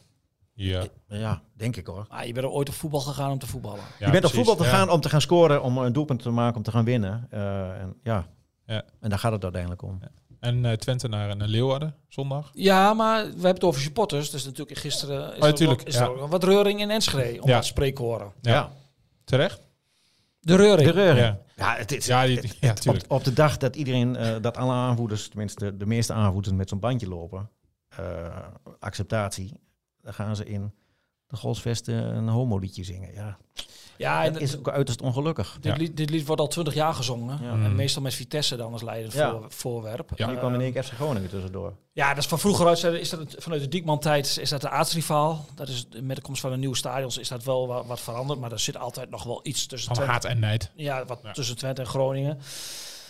Ja. Ja, denk ik hoor. Maar je bent er ooit op voetbal gegaan om te voetballen. Ja, je bent op voetbal te Ja. gaan om te gaan scoren, om een doelpunt te maken, om te gaan winnen. Eh, en, ja. Ja. en daar gaat het uiteindelijk om. En eh, Twente naar, naar Leeuwarden, zondag. Ja, maar we hebben het over supporters. Dus natuurlijk gisteren is, Oh, er, tuurlijk, ook, is ja. er ook wat reuring in Enschede, om Ja. dat spreekhoren. Ja. Terecht? De reuring. De reuring. Ja. Ja, het is, Ja, die- het- ja, het- tuurlijk. op, op de dag dat iedereen, eh, dat alle aanvoerders, tenminste de meeste aanvoerders met zo'n bandje lopen, eh, acceptatie, dan gaan ze in de Golsvesten een homoliedje zingen. Ja, Ja, en dat is ook uiterst ongelukkig. dit, Ja. lied, dit lied wordt al twintig jaar gezongen. Ja. En Mm. meestal met Vitesse dan als leidend Ja. voor, voorwerp. Ja. Nu kwam in één keer FC Groningen tussendoor. Ja, dat is van vroeger uit. Is dat vanuit de Diekman-tijd is dat de aartsrivaal. Dat is met de komst van de nieuwe stadions is dat wel wat, wat veranderd. Maar er zit altijd nog wel iets tussen Van Twente, haat en nijd. ja, wat Ja. tussen Twente en Groningen.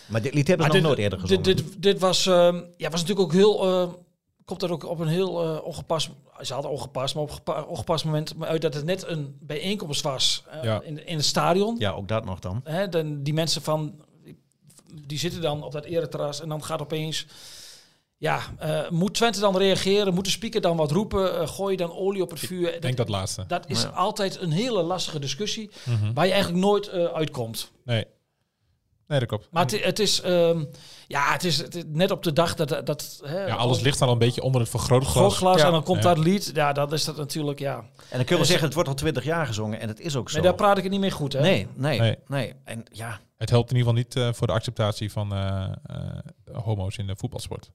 Maar dit lied hebben ze nog nooit eerder gezongen. Dit, dit, dit was, ehm, ja, was natuurlijk ook heel. ehm, komt er ook op een heel eh, ongepast. Ze hadden ongepast, maar op gepa- ongepast moment maar uit dat het net een bijeenkomst was eh, Ja. in, in het stadion. ja, ook dat nog dan. Hè, dan, die mensen van. Die zitten dan op dat ereterras en dan gaat opeens. Ja, eh, moet Twente dan reageren? Moet de speaker dan wat roepen? Eh, gooi je dan olie op het vuur? Ik denk dat laatste. dat is Ja. altijd een hele lastige discussie Mhm. waar je eigenlijk nooit eh, uitkomt. Nee. Nee, dat klopt. Maar het, het is, ehm, ja, het is, het net op de dag dat, dat hè, ja, alles ligt dan al een beetje onder het vergrootglas. grootglas Ja. en dan komt Ja. dat lied. Ja, dan is dat natuurlijk, ja. En dan kunnen we zeggen, het wordt al twintig jaar gezongen. En het is ook zo. Nee, daar praat ik het niet meer goed, hè? nee, nee, Nee. nee, En ja, Het helpt in ieder geval niet eh, voor de acceptatie van eh, eh, homo's in de voetbalsport.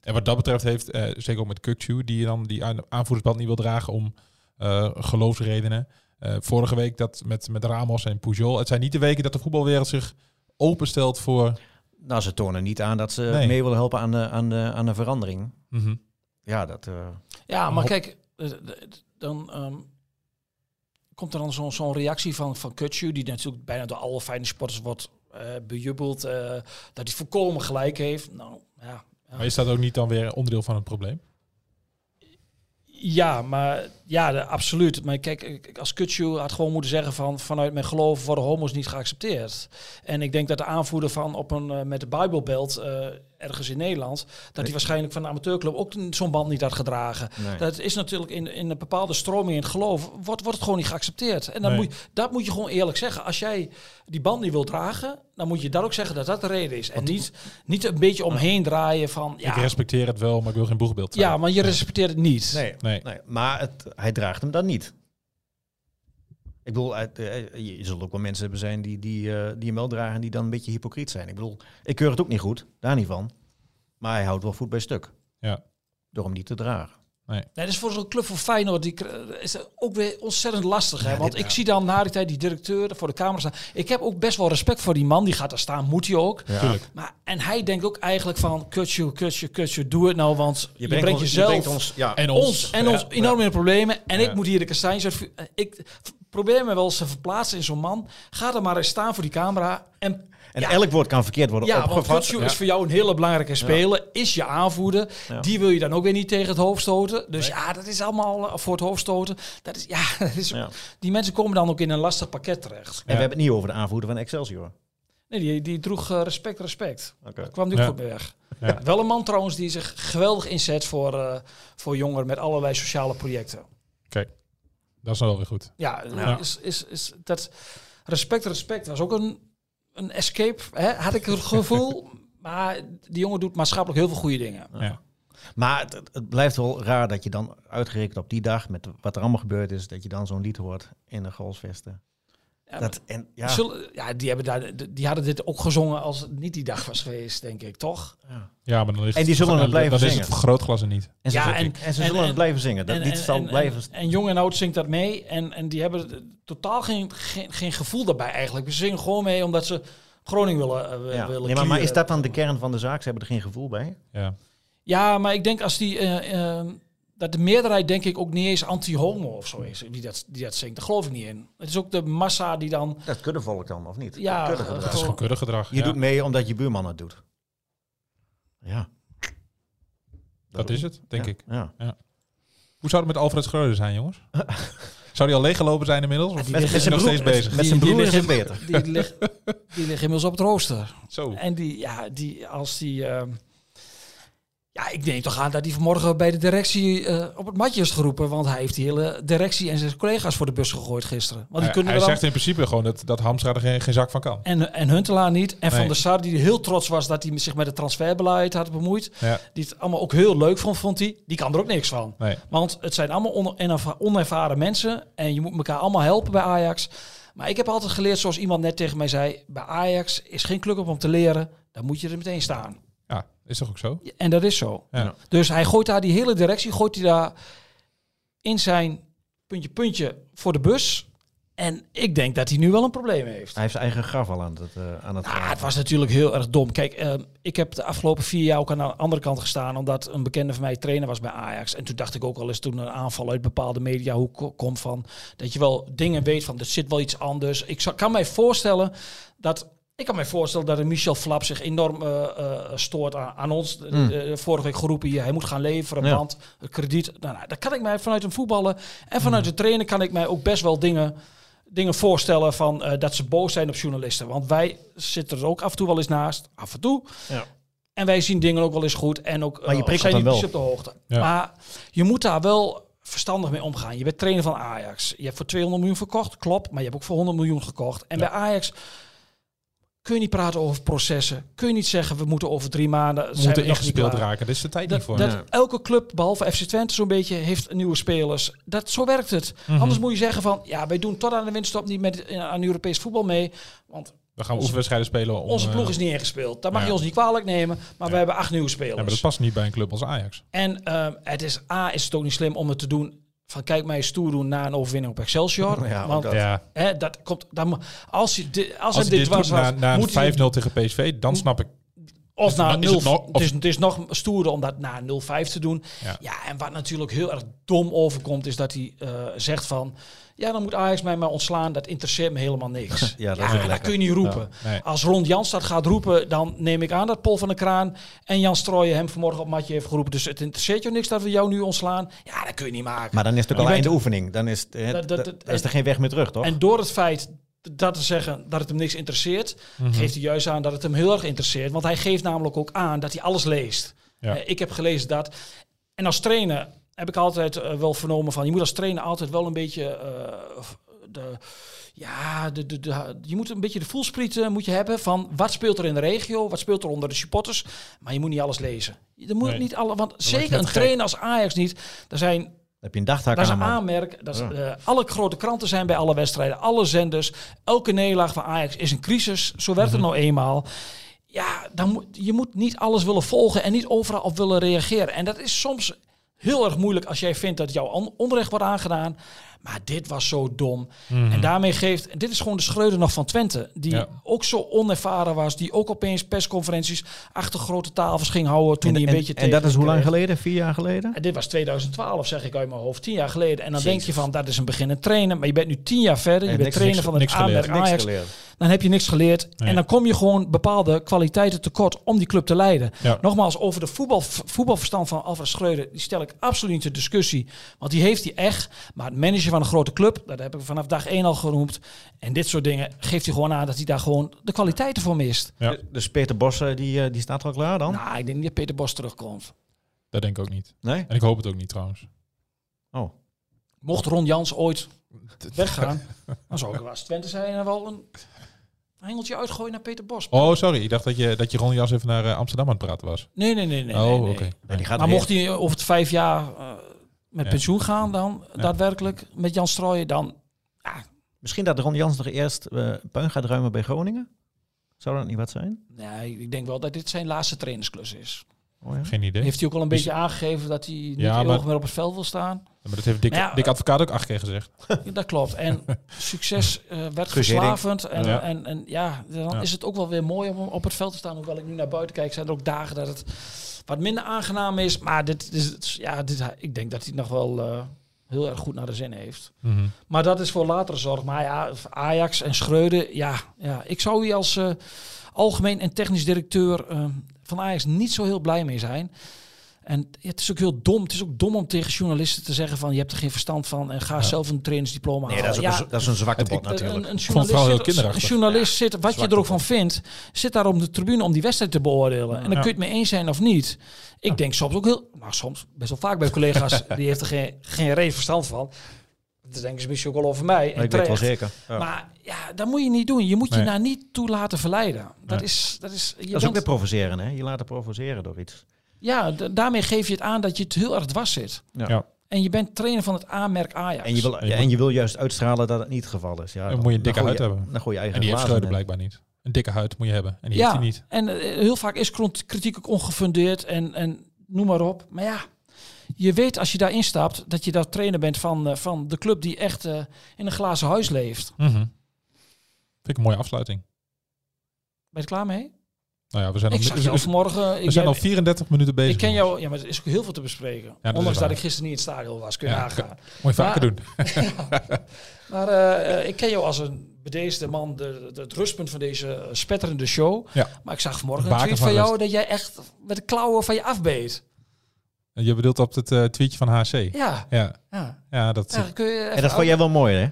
En wat dat betreft heeft, eh, zeker ook met Kukcu, die dan die aan- aanvoerdersband niet wil dragen om eh, geloofsredenen. Eh, vorige week dat met, met Ramos en Pujol. Het zijn niet de weken dat de voetbalwereld zich openstelt voor... nou, ze tonen niet aan dat ze Nee. mee willen helpen aan de, aan de, aan de verandering. Mhm. Ja, dat... eh, Ja, maar kijk, eh, dan ehm, komt er dan zo'n zo'n reactie van, van Kutsu, die natuurlijk bijna door alle fijne sporters wordt eh bejubeld, eh, dat hij volkomen gelijk heeft. Nou, ja. ja. Maar is dat ook niet dan weer onderdeel van het probleem? Ja, maar ja, de- absoluut. Maar kijk, ik- als Kutsu had gewoon moeten zeggen van vanuit mijn geloof worden homo's niet geaccepteerd. En ik denk dat de aanvoerder van op een eh, met de Bijbelbelt eh, ergens in Nederland, dat hij waarschijnlijk van de amateurclub ook zo'n band niet had gedragen. nee. Dat is natuurlijk in, in een bepaalde stroming in het geloof, wordt, wordt het gewoon niet geaccepteerd. En dan Nee. moet, je- dat moet je gewoon eerlijk zeggen. Als jij die band niet wil dragen, dan moet je dat ook zeggen dat dat de reden is. En niet, niet een beetje omheen draaien van, Ik ja, respecteer het wel, maar ik wil geen boegbeeld zijn. ja maar je respecteert het niet. Nee, Nee. nee. maar het, hij draagt hem dan niet. Ik bedoel, uit, eh, je, zult ook wel mensen hebben zijn die, die, eh, die hem wel dragen en die dan een beetje hypocriet zijn. Ik bedoel, ik keur het ook niet goed, daar niet van. Maar hij houdt wel voet bij stuk. Ja. Door hem niet te dragen. Nee, dat is voor zo'n club voor Feyenoord die, kr- is ook weer ontzettend lastig. Hè? Ja, Want ik zie dan na die tijd die directeur voor de camera staan. Ik heb ook best wel respect voor die man. Die gaat daar staan, moet hij ook. Ja. Maar, en hij denkt ook eigenlijk van, kutje, kutje, kutje, doe het nou. Want je, brengt, ons- jezelf, brengt ons, ja, En ons, ons. en Ja. ons enorm in de problemen. En Ja. ik moet hier de kastanjes Ik probeer me wel eens te verplaatsen in zo'n man. Ga er maar eens staan voor die camera. En en ja. elk woord kan verkeerd worden ja, opgevat. Kutsu is voor jou een hele belangrijke speler. Is je aanvoerder. Ja. Die wil je dan ook weer niet tegen het hoofd stoten. Dus ja, dat is allemaal eh, voor het hoofd stoten. Dat is, ja, dat is, Ja. Die mensen komen dan ook in een lastig pakket terecht. En we hebben het niet over de aanvoerder van Excelsior. Nee, die, die droeg eh, respect, respect. Oké. Daar kwam Ja. goed mee weg. Ja. Wel een man trouwens die zich geweldig inzet voor, eh, voor jongeren met allerlei sociale projecten. Kijk, dat is nou wel weer goed. Ja, Ja. Is, is, is dat respect, respect was ook een, een escape, hè? had ik het gevoel. maar die jongen doet maatschappelijk heel veel goede dingen. Ja. Maar het, het blijft wel raar dat je dan uitgerekend op die dag, met wat er allemaal gebeurd is, dat je dan zo'n lied hoort in de Golsvesten. Dat, en, ja, zullen, ja, die, hebben daar, die hadden dit ook gezongen als het niet die dag was geweest, denk ik, toch? Ja, maar dan is En die zullen het dan- blijven Dan is zingen. het vergrootglas er niet. En ze, Ja, zullen- en- en, ze en- zullen en- het blijven zingen. Dat En- lied en- zal en- blijven... En, en jong en oud zingt dat mee. En, en die hebben totaal geen, geen, geen gevoel daarbij eigenlijk. Ze zingen gewoon mee omdat ze Groningen willen, eh, ja. willen nee, maar, maar is dat dan de kern van de zaak? Ze hebben er geen gevoel bij. Ja. Ja, maar ik denk als die... eh, dat de meerderheid denk ik ook niet eens anti-homo of zo is. Die dat, die dat zingt. Daar geloof ik niet in. Het is ook de massa die dan... Dat kunnen volk dan, of niet? Ja, Dat eh, kuddegedrag. Dat is gewoon kudde gedrag. Je ja. doet mee omdat je buurman het doet. Ja. Dat is het, denk Ja, ik. Ja. Hoe zou het met Alfred Schreuder zijn, jongens? zou die al leeggelopen zijn inmiddels? Of Met, is hij nog broer, steeds bezig? met zijn Die- die broer is beter. Die ligt, die ligt inmiddels op het rooster. Zo. En die, ja, die, als die... ehm, ja, ik neem toch aan dat hij vanmorgen bij de directie eh, op het matje is geroepen. Want hij heeft die hele directie en zijn collega's voor de bus gegooid gisteren. Want die Hij, kunnen hij dan- zegt in principe gewoon dat, dat Hamstra er geen, geen zak van kan. En, en Huntelaar niet. En Van der Sar, die heel trots was dat hij zich met het transferbeleid had bemoeid. Ja. Die het allemaal ook heel leuk vond, vond hij. Die kan er ook niks van. Nee. Want het zijn allemaal onerva- onervaren mensen. En je moet elkaar allemaal helpen bij Ajax. Maar ik heb altijd geleerd, zoals iemand net tegen mij zei... bij Ajax is geen club om te leren. Dan moet je er meteen staan. Ja, is toch ook zo? En dat is zo. Ja. Dus hij gooit daar die hele directie, gooit hij daar in zijn puntje, puntje voor de bus. En ik denk dat hij nu wel een probleem heeft. Hij heeft zijn eigen graf al aan het, uh, aan het nou, Het was natuurlijk heel erg dom. Kijk, uh, ik heb de afgelopen vier jaar ook aan de andere kant gestaan, omdat een bekende van mij trainer was bij Ajax. En toen dacht ik ook al eens toen een aanval uit bepaalde media hoe komt van dat je wel dingen weet van er zit wel iets anders. Ik zou, kan mij voorstellen dat ik kan mij voorstellen dat een Michel Flap zich enorm uh, uh, stoort aan, aan ons. Mm. Uh, vorige week geroepen hier, hij moet gaan leveren, ja. want krediet. Nou, nou, dat kan ik mij vanuit een voetballen en vanuit mm. de trainer kan ik mij ook best wel dingen, dingen voorstellen van dat ze boos zijn op journalisten. Want wij zitten er ook af en toe wel eens naast, af en toe. Ja. En wij zien dingen ook wel eens goed en ook maar je uh, zijn niet wel. op de hoogte. Ja. Maar je moet daar wel verstandig mee omgaan. Je bent trainer van Ajax. Je hebt voor 200 miljoen verkocht, klopt, maar je hebt ook voor 100 miljoen gekocht. En bij Ajax kun je niet praten over processen. Kun je niet zeggen, we moeten over drie maanden... We moeten ingespeeld raken. Dat is de tijd dat, niet voor. Dat elke club, behalve FC Twente zo'n beetje, heeft nieuwe spelers. Dat, zo werkt het. Mm -hmm. Anders moet je zeggen van, ja, wij doen tot aan de winststop niet met, aan Europees voetbal mee. Want we gaan oefenwedstrijden spelen. Om, onze ploeg is niet ingespeeld. Dat mag ja. je ons niet kwalijk nemen. Maar ja. we hebben acht nieuwe spelers. Ja, maar dat past niet bij een club als Ajax. En uh, het is A, is het ook niet slim om het te doen van kijk mij stoer doen na een overwinning op Excelsior. Ja, want dat. Ja. Hè, dat komt, dan, als je dit, als, Als het dit dit was, na, na moet een 5-0 hij- tegen PSV, dan snap ik. of na het- is 0, het nog- het, is, het is nog stoerder om dat na 0-5 te doen. Ja. Ja. en wat natuurlijk heel erg dom overkomt, is dat hij eh, zegt van... Ja, dan moet Ajax mij maar ontslaan. Dat interesseert me helemaal niks. Ja, dat is ja, dat kun je niet roepen. Nee. Als Ron Jans dat gaat roepen, dan neem ik aan dat Paul van der Kraan en Jan Strooijen hem vanmorgen op matje heeft geroepen. Dus het interesseert je niks dat we jou nu ontslaan. Ja, dat kun je niet maken. Maar dan is het ook al bent- einde oefening. Dan is, het, Dat- dat- is er geen weg meer terug, toch? En door het feit dat te zeggen dat het hem niks interesseert, Mhm. geeft hij juist aan dat het hem heel erg interesseert. Want hij geeft namelijk ook aan dat hij alles leest. Ja. Eh, ik heb gelezen dat. En als trainer heb ik altijd eh, wel vernomen van, je moet als trainer altijd wel een beetje eh, de, ja, de, de, de, je moet een beetje de voelspriet moet je hebben van wat speelt er in de regio, wat speelt er onder de supporters, maar je moet niet alles lezen. Je moet Nee. niet alle, want zeker een gek. trainer als Ajax niet. Er zijn heb je een dagtaak dat is aan, een aanmerk. Dat is, Ja. eh, alle grote kranten zijn bij alle wedstrijden, alle zenders. Elke nederlaag van Ajax is een crisis. Zo werd het nou eenmaal. Ja, dan moet, je moet niet alles willen volgen en niet overal op willen reageren. En dat is soms heel erg moeilijk als jij vindt dat jouw on- onrecht wordt aangedaan. Maar dit was zo dom. En daarmee geeft... Dit is gewoon de schreuder nog van Twente. Die Ja. ook zo onervaren was. Die ook opeens persconferenties achter grote tafels ging houden. Toen En, hij een en- beetje en dat is hoe lang geleden? Vier jaar geleden? En dit was 2012, zeg ik uit mijn hoofd, tien jaar geleden. En dan Jezus. denk je van, dat is een beginnend trainen. Maar je bent nu tien jaar verder. Je En bent niks- trainer niks- van het niks geleerd. aanmerk Niks Ajax. geleerd. Dan heb je niks geleerd. Nee. En dan kom je gewoon bepaalde kwaliteiten tekort om die club te leiden. Ja. Nogmaals, over de voetbal, voetbalverstand van Alfred Schreuder, die stel ik absoluut niet ter discussie. Want die heeft hij echt. Maar het manager van een grote club, dat heb ik vanaf dag één al genoemd. En dit soort dingen geeft hij gewoon aan dat hij daar gewoon de kwaliteiten voor mist. Ja. Dus Peter Bos, die, eh, die staat al klaar dan? Nou, ik denk niet dat Peter Bos terugkomt. Dat denk ik ook niet. Nee? En ik hoop het ook niet trouwens. Oh. Mocht Ron Jans ooit weggaan, dan zou ik als Twente zijn en wel een hengeltje uitgooien naar Peter Bos. Oh, sorry. Ik dacht dat je, dat je Ron Jas even naar eh, Amsterdam aan het praten was. Nee, nee, nee. nee oh, nee, oké. nee. Maar mocht hij over het vijf jaar eh, met Ja. pensioen gaan dan, Ja. daadwerkelijk, met Jan Strooijen, dan... Misschien dat Ron Jans nog eerst eh puin gaat ruimen bij Groningen? Zou dat niet wat zijn? Nee, ik denk wel dat dit zijn laatste trainersklus is. Oh, ja. Geen idee. Heeft hij ook al een Is- beetje aangegeven dat hij niet Ja, heel maar- erg meer op het veld wil staan? Maar dat heeft Dick, ja, Dick Advocaat ook acht keer gezegd. dat klopt. En succes eh, werd verslavend. En Ja. en, en, ja dan Ja. is het ook wel weer mooi om op het veld te staan. Hoewel ik nu naar buiten kijk, zijn er ook dagen dat het wat minder aangenaam is. Maar dit, is ja, dit, ik denk dat hij nog wel eh, heel erg goed naar de zin heeft. Mhm. Maar dat is voor latere zorg. Maar ja, Ajax en Schreuder, ja, ja ik zou hier als eh, algemeen en technisch directeur van Ajax niet zo heel blij mee zijn. En het is ook heel dom. Het is ook dom om tegen journalisten te zeggen van je hebt er geen verstand van en ga zelf een trainersdiploma Nee, halen. dat is, ook ja, een, dat is een zwakke bot natuurlijk. een, een vond het vooral heel journalist, zit, kinderachtig. een journalist zit, wat je er ook van vindt, zit daar op de tribune om die wedstrijd te beoordelen. En dan Ja. kun je het mee eens zijn of niet. Ik denk soms ook heel, nou soms best wel vaak bij collega's, die heeft er geen, geen reet verstand van. Dat denken ze misschien ook wel over mij. Maar En ik weet wel zeker. Ja. Maar ja, dat moet je niet doen. Je moet je Nee. daar niet toe laten verleiden. Dat Nee. is, dat is, je dat is ook weer provoceren, hè? Je laten provoceren door iets. ja, d- daarmee geef je het aan dat je het heel erg dwars zit. Ja. Ja. En je bent trainer van het A-merk Ajax. En je, wil, En je en je wil juist uitstralen dat het niet het geval is. Ja, Dan moet je een dikke huid hebben. Dan gooi je eigen En die heeft blijkbaar niet. Een dikke huid moet je hebben. En die ja, heeft hij niet. en eh, heel vaak is kritiek ook ongefundeerd en, en noem maar op. Maar ja, je weet als je daar instapt dat je daar trainer bent van, eh, van de club die echt eh, in een glazen huis leeft. Mhm. Vind ik een mooie afsluiting. Ben je er klaar mee? Nou ja, we zijn, Ik al, we, vanmorgen. we Ik, zijn al 34 minuten bezig. ik ken jou, ja, maar er is ook heel veel te bespreken. Ondanks dat ik gisteren niet in het stadion was, kun je Ja. Moet je vaker Maar- doen. Maar eh, ik ken jou als een bedeesde man, de, de, het rustpunt van deze spetterende show. Maar ik zag vanmorgen een tweet van van jou dat jij echt met de klauwen van je afbeet. Je bedoelt op het eh, tweetje van HC. Ja, Ja, ja. ja dat ja kun je En dat vond jij wel mooi, hè?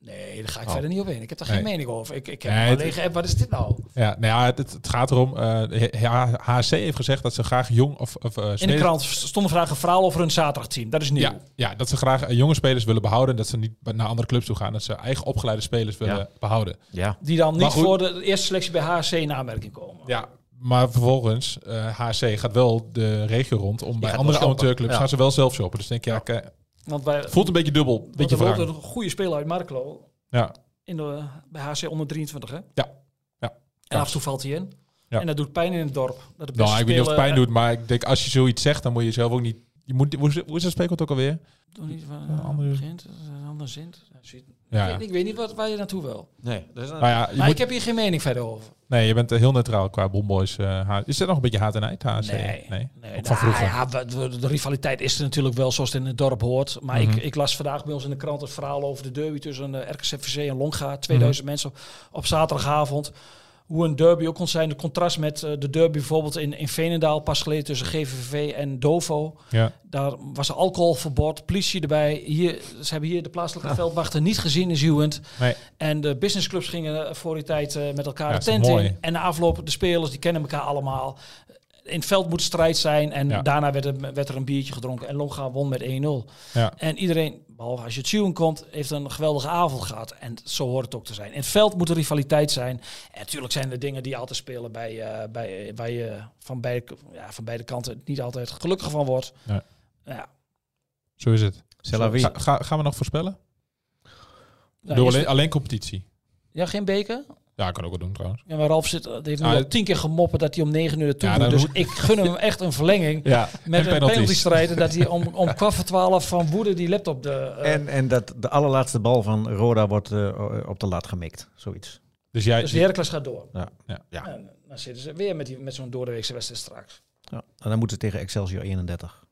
Nee, daar ga ik Oh. verder niet op in. Ik heb daar Nee. geen mening over. Ik, ik heb Nee, het- alleen wat is dit nou? Ja, nou ja, het, het gaat erom. eh ja, HC heeft gezegd dat ze graag jong of, of eh, In de spelers- krant stond vandaag een verhaal over een zaterdagteam. Dat is nieuw. Ja, ja, dat ze graag eh, jonge spelers willen behouden. Dat ze niet naar andere clubs toe gaan. Dat ze eigen opgeleide spelers willen Ja. behouden. Ja. Die dan niet voor de eerste selectie bij HC in aanmerking komen. Ja, maar vervolgens, eh HC gaat wel de regio rond. Om bij andere amateurclubs Ja. gaan ze wel zelf shoppen. Dus denk je, ja, Want bij, voelt een beetje dubbel. want Beetje er wordt een goede speler uit Marklo Ja, in de, bij HC onder 23. Hè? ja. ja. En af en toe valt hij in. Ja. En dat doet pijn in het dorp. Dat de beste Nou, ik weet niet of het pijn doet. Maar ik denk, als je zoiets zegt, dan moet je zelf ook niet... Je moet, hoe, is- hoe is dat spreekwoord ook alweer? Doe niet van Een een andere- begint, een ander zint. Ja. Ja, Ik, ja. weet, ik weet niet wat, waar je naartoe wil. Nee, dat is Nou ja, Maar moet, ik heb hier geen mening verder over. nee, je bent eh, heel neutraal qua Bomboys. eh, is dat nog een beetje haat en nijd, HC? Nee, nee. nee van nou, vroeger. ja, de, de- de rivaliteit is er natuurlijk wel zoals het in het dorp hoort. Maar Mhm. ik, ik las vandaag bij ons in de krant het verhaal over de derby tussen uh, RKCVC en Longa. 2000 Mhm. mensen op zaterdagavond. Hoe een derby ook kon zijn. De contrast met eh, de derby bijvoorbeeld in, in Veenendaal pas geleden tussen GVV en Dovo. Ja. Daar was alcoholverbod, politie erbij. Hier, ze hebben hier de plaatselijke veldwachten niet gezien in Zuwend. Nee. En de businessclubs gingen voor die tijd eh, met elkaar Ja, de tent in. En na afloop, de spelers, die kennen elkaar allemaal. In het veld moet strijd zijn. En Ja. daarna werd er, werd er een biertje gedronken. En Longa won met 1-0. Ja. En iedereen, behalve als je het Zuwen komt, heeft een geweldige avond gehad. En zo hoort het ook te zijn. In het veld moet er rivaliteit zijn. En natuurlijk zijn er dingen die altijd spelen bij, eh, bij, waar je van beide, ja, van beide kanten niet altijd gelukkig van wordt. Nee. Ja. Zo is het. Ga, ga- gaan we nog voorspellen? Nou, alleen, het- alleen competitie. ja, geen beker? Ja, ik kan ook wel doen trouwens. Ja, maar Ralf zit, die heeft nu Ah, al tien keer gemoppen dat hij om negen uur naartoe Ja, moet. Dus moet- ik gun hem echt een verlenging. Ja, Met en een penalties. penalty-strijd. En dat hij om, om kwart voor twaalf van woede die laptop de... eh, En, en dat de allerlaatste bal van Roda wordt eh, op de lat gemikt. Zoiets. Dus jij... dus de Heracles gaat door. Ja. Ja. Ja. En dan zitten ze weer met, die, met zo'n doordeweekse wedstrijd straks. Ja. En dan moeten ze tegen Excelsior 31.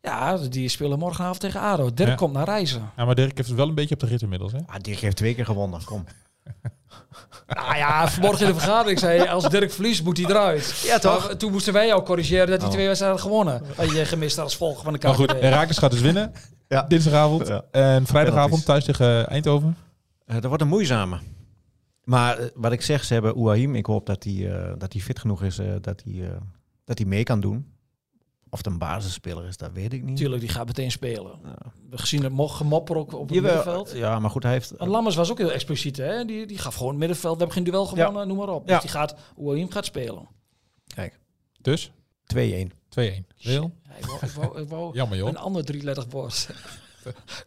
Ja, die spelen morgenavond tegen ADO. Dirk Ja. komt naar reizen. Ja, maar Dirk heeft het wel een beetje op de rit inmiddels, hè? Ah, Dirk heeft twee keer gewonnen. Kom. Nou ja, vanmorgen in de vergadering zei hij, als Dirk verliest moet hij eruit. Ja, toch? Maar toen moesten wij jou corrigeren dat hij Oh. twee wedstrijden had gewonnen. Wat je gemist had als volger van de Maar goed, KVB. Herakles gaat dus winnen. Ja. Dinsdagavond. Ja. En vrijdagavond thuis tegen Eindhoven. Eh, dat wordt een moeizame. Maar eh, wat ik zeg, ze hebben Ouahim. Ik hoop dat hij eh, dat hij fit genoeg is, eh, dat hij eh, dat hij mee kan doen. Of het een basisspeler is, dat weet ik niet. Tuurlijk, die gaat meteen spelen. Ja. We gezien het mo- gemopper ook op het Jawel, middenveld. Ja, maar goed, hij heeft... En Lammers was ook heel expliciet. Hè? Die, die gaf gewoon het middenveld. We hebben geen duel gewonnen, noem maar op. Ja. Dus die gaat, Ouahim gaat spelen. Kijk, 2-1. Dus 2-1. Heel Ja, ik wou, ik wou, ik wou jammer, joh. een ander drielettig woord.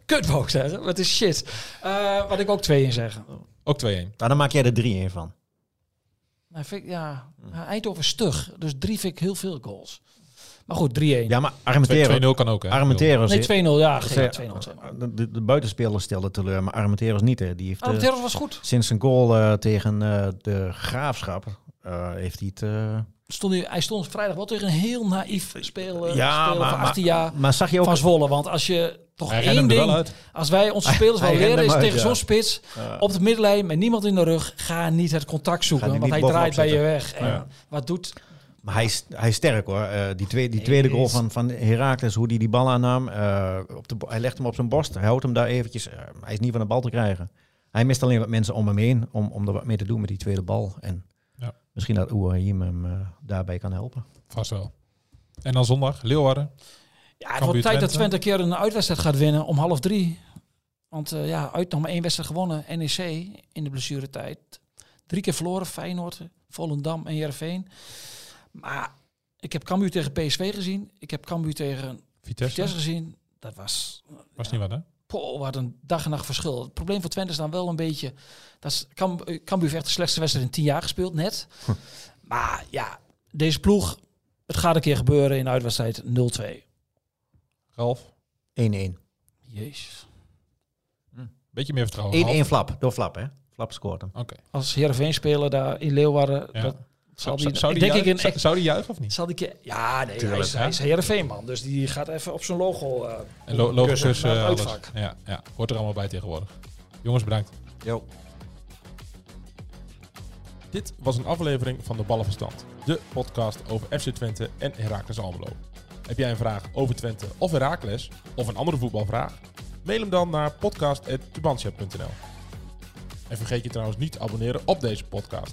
Kut wou ik zeggen. Wat is shit. Eh, wat ik ook twee in zeggen. Ook 2-1. Nou, dan maak jij er 3-1 van. Nou, vind ik, ja, Eindhoven is stug. Dus drie vind ik heel veel goals. Maar goed, 3-1. Ja, maar 2-0 Armenteros... kan ook, hè? Armenteros... nee, 2-0. Ja, geen 2-0. zeg maar. de, de, stelde teleur, maar Armenteros niet. Hè. Die heeft, eh, Armenteros was goed. sinds een goal eh, tegen eh, de Graafschap eh, heeft hij het... eh, Stond hij, hij stond vrijdag wel tegen een heel naïef spelen, Ja, speler maar- van maar- 18 jaar maar zag je ook... van Zwolle. Want als je toch Hij één ding... uit. Als wij onze spelers wel leren is uit, tegen ja. zo'n spits eh, op de middenlijn met niemand in de rug, ga niet het contact zoeken, want hij draait bij je weg. En Ja. wat doet... Maar hij is, hij is sterk hoor. Eh, die, twee, die tweede goal van, van Herakles, hoe hij die bal aannam. eh, op de, hij legt hem op zijn borst. Hij houdt hem daar eventjes. eh, hij is niet van de bal te krijgen. Hij mist alleen wat mensen om hem heen om, om er wat mee te doen met die tweede bal. En Ja. misschien dat Ouahim hem eh, daarbij kan helpen. Vast wel. En dan zondag, Leeuwarden. Ja, het wordt tijd dat Twente. Een keer een uitwedstrijd gaat winnen om half drie. Want eh, ja, uit nog maar één wedstrijd gewonnen. NEC in de blessuretijd. Drie keer verloren. Feyenoord, Volendam en Heerenveen. Maar ik heb Cambuur tegen PSV gezien. Ik heb Cambuur tegen Vitesse. Vitesse gezien. Dat was, Was niet wat, hè? poh, wat een dag en nacht verschil. Het probleem voor Twente is dan wel een beetje... Dat eh, Cambuur heeft echt de slechtste wedstrijd in tien jaar gespeeld, net. Maar ja, deze ploeg... Het gaat een keer gebeuren in uitwedstrijd 0-2. Ralf, 1-1. Jezus. beetje meer vertrouwen. 1-1 Ralf. Flap, door Flap hè. Flap scoort hem. Oké. Als Heerenveen spelen daar in Leeuwarden, Ja. dat zal Zou, die, zou, ik die denk ik juichen, een zou, die juichen of niet? Zal die keer... Ja, nee, Tuurlijk, hij is, hè? hij is Heerenveen man, dus die gaat even op zijn logo eh En lo logo kussen kussen, naar het alles. Ja, ja, hoort er allemaal bij tegenwoordig. Jongens, bedankt. Jo. Dit was een aflevering van De Ballenverstand. De podcast over FC Twente en Heracles Almelo. Heb jij een vraag over Twente of Heracles? Of een andere voetbalvraag? Mail hem dan naar podcast.tubantia.nl En vergeet je trouwens niet te abonneren op deze podcast.